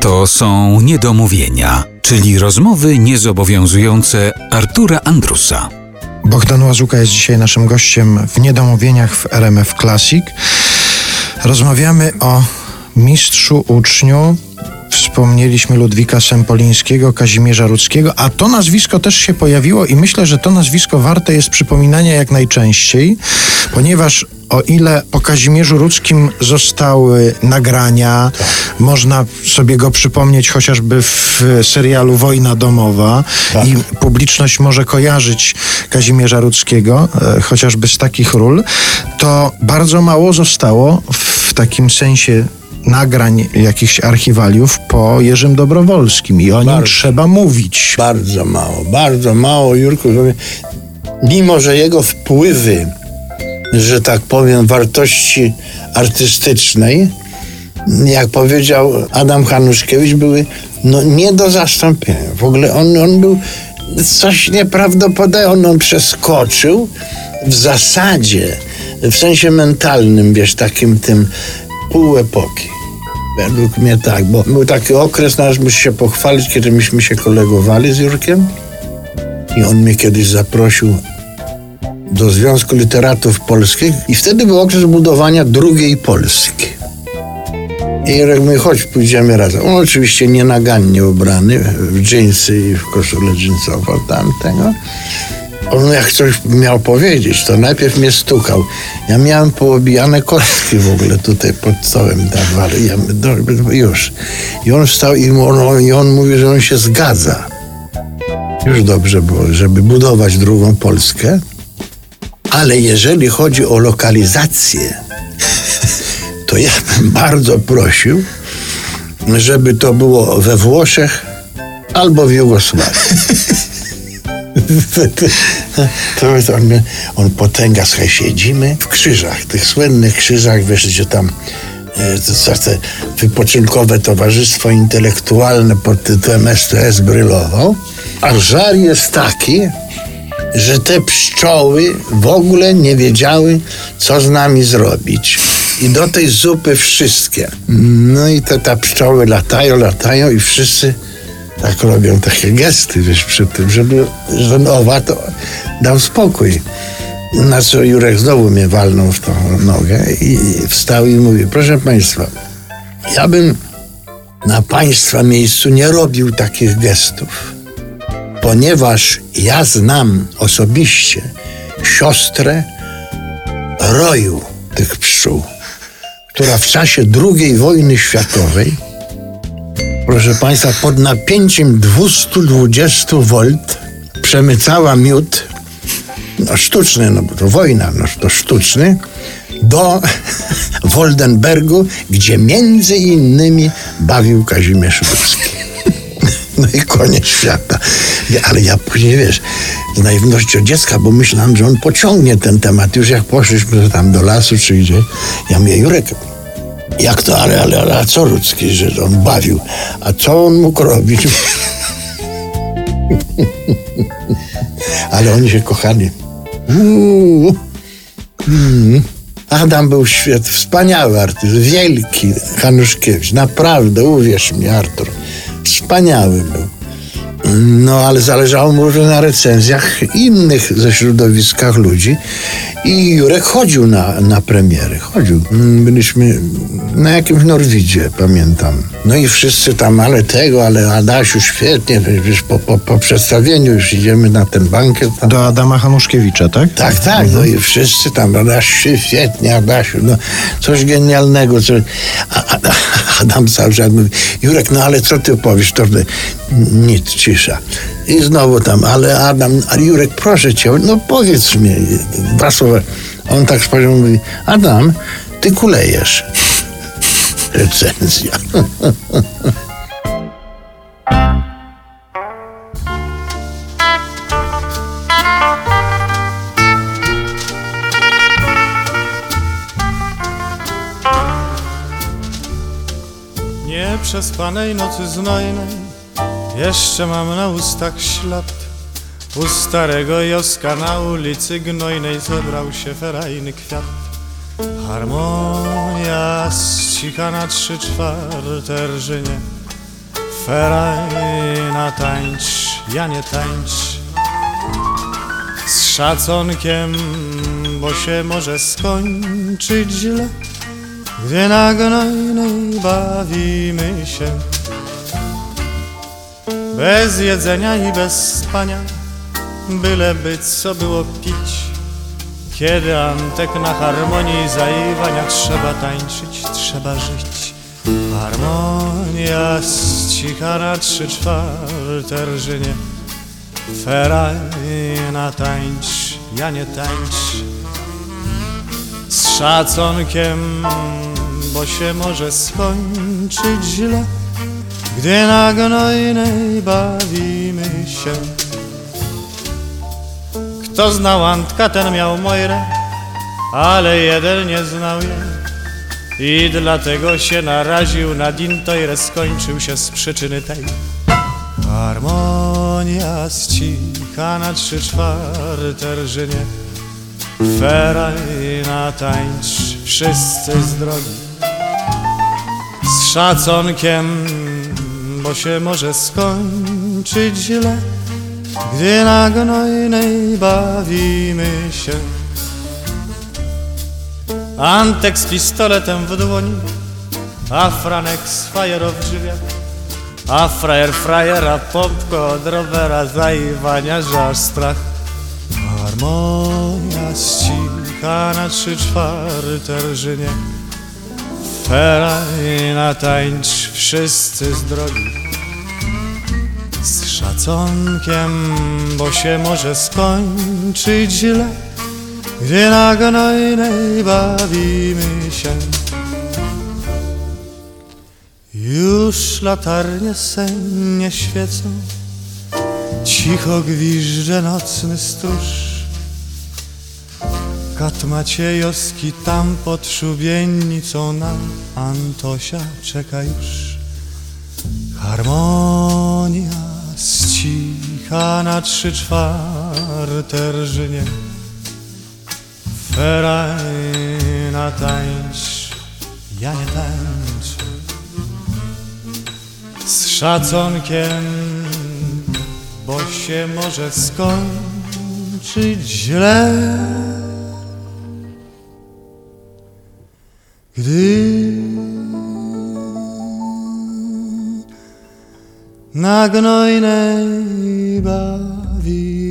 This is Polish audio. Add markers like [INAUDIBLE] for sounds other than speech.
To są niedomówienia, czyli rozmowy niezobowiązujące Artura Andrusa. Bogdan Łazuka jest dzisiaj naszym gościem w Niedomówieniach w RMF Classic. Rozmawiamy o mistrzu uczniu. Wspomnieliśmy Ludwika Sempolińskiego, Kazimierza Rudzkiego, a to nazwisko też się pojawiło i myślę, że to nazwisko warte jest przypominania jak najczęściej, ponieważ o ile po Kazimierzu Rudzkim zostały nagrania, można sobie go przypomnieć chociażby w serialu Wojna Domowa i publiczność może kojarzyć Kazimierza Rudzkiego, e, chociażby z takich ról, to bardzo mało zostało w takim sensie nagrań jakichś archiwaliów po Jerzym Dobrowolskim i o nim Bardzo. trzeba mówić. Bardzo mało, bardzo mało, Jurku. Mimo, że jego wpływy, że tak powiem, wartości artystycznej, jak powiedział Adam Hanuszkiewicz, były no, nie do zastąpienia. W ogóle on, on był coś nieprawdopodobnego. On, on przeskoczył w zasadzie, w sensie mentalnym, wiesz, takim tym pół epoki. Według mnie tak, bo był taki okres, nasz muszę się pochwalić, kiedy myśmy się kolegowali z Jurkiem i on mnie kiedyś zaprosił do Związku Literatów Polskich i wtedy był okres budowania drugiej Polski. I Jurek mówi, chodź, pójdziemy razem. On oczywiście nienagannie ubrany, w dżinsy i w koszulę dżinsową tamtego. On jak coś miał powiedzieć, to najpierw mnie stukał. Ja miałem poobijane kostki w ogóle tutaj pod stołem. Ja, już. I on wstał i on, i on mówi, że on się zgadza. Już dobrze było, żeby budować drugą Polskę. Ale jeżeli chodzi o lokalizację, [LAUGHS] to ja bym bardzo prosił, żeby to było we Włoszech albo w Jugosławii. [LAUGHS] [LAUGHS] to jest on, on potęga, słuchaj, siedzimy w krzyżach, tych słynnych krzyżach, wiesz, gdzie tam e, te wypoczynkowe towarzystwo intelektualne pod tytułem STS brylował, a żar jest taki, że te pszczoły w ogóle nie wiedziały, co z nami zrobić. I do tej zupy wszystkie. No i te ta pszczoły latają, latają i wszyscy tak robią takie gesty, wiesz, przy tym, żeby że owa to dał spokój. Na co Jurek znowu mnie walnął w tą nogę i wstał i mówi, proszę państwa, ja bym na państwa miejscu nie robił takich gestów, ponieważ ja znam osobiście siostrę roju tych pszczół, która w czasie II wojny światowej proszę Państwa, pod napięciem 220 V przemycała miód, no sztuczny, no bo to wojna, no to sztuczny, do [LAUGHS] Woldenbergu, gdzie między innymi bawił Kazimierz Ruski. [LAUGHS] No i koniec świata. Ale ja później, wiesz, z naiwnością dziecka, bo myślałem, że on pociągnie ten temat. Już jak poszliśmy tam do lasu czy gdzie, ja mówię, Jurek, jak to, ale, ale, ale a co ludzki, że on bawił? A co on mógł robić? [LAUGHS] ale oni się kochali. Mm. Adam był świat, wspaniały artyst, wielki Hanuszkiewicz, naprawdę, uwierz mi, Artur, wspaniały był. No, ale zależało mu może na recenzjach innych ze środowiskach ludzi. I Jurek chodził na, na premiery, chodził. Byliśmy na jakimś Norwidzie, pamiętam. No i wszyscy tam, ale tego, ale Adasiu, świetnie, wiesz, po, po, po przedstawieniu już idziemy na ten bankiet. Tam. Do Adama Hanuszkiewicza, tak? Tak, tak, no i wszyscy tam, Adasiu, świetnie, Adasiu, no coś genialnego. Coś... A, a, Adam cały czas mówi, Jurek, no ale co ty powiesz? To nic, cisza. I znowu tam, ale Adam, a Jurek, proszę cię, no powiedz mi dwa słowa. On tak spojrzał, mówi, Adam, ty kulejesz. [LAUGHS] Recenzja. Nieprzespanej nocy znojnej Jeszcze mam na ustach ślad U starego Joska. Na ulicy Gnojnej Zebrał się ferajny kwiat. Harmonia ścicha na trzy czwarte rżynie. Ferajna tańcz, ja nie tańcz. Z szacunkiem, bo się może skończyć źle Gdy na gnojnej bawimy się Bez jedzenia i bez spania Byleby co było pić. Kiedy Antek na harmonii zaiwania Trzeba tańczyć, trzeba żyć. Harmonia cicha na trzy czwarte rżynie. Ferajna tańcz, ja nie tańcz. Z szacunkiem, bo się może skończyć źle Gdy na gnojnej bawimy się. Kto znał Antka, ten miał Mojrę Ale jeden nie znał jej. I dlatego się naraził na dintojre skończył się z przyczyny tej. Harmonia cicha na trzy czwarte rżynie. Ferajna tańcz, wszyscy z drogi Z szacunkiem, bo się może skończyć źle Gdy na gnojnej bawimy się. Antek z pistoletem w dłoni, a Franek z fajerą w drzwiach, a frajer frajera pompko od rowera zaiwania, że aż strach. Harmonia cicha na trzy czwarte rżynie, ferajna tańcz wszyscy z drogi. Z szacunkiem, bo się może skończyć źle, gdy na gnojnej bawimy się Już latarnie sennie świecą Cicho gwiżdże nocny stróż Kat Maciejowski tam pod szubienicą nam Antosia czeka już. Harmonia cicha na trzy czwarte rżynie. Ferajna tańcz, ja nie tańczę Z szacunkiem, bo się może skończyć źle Gdy Nagnoj nej bawi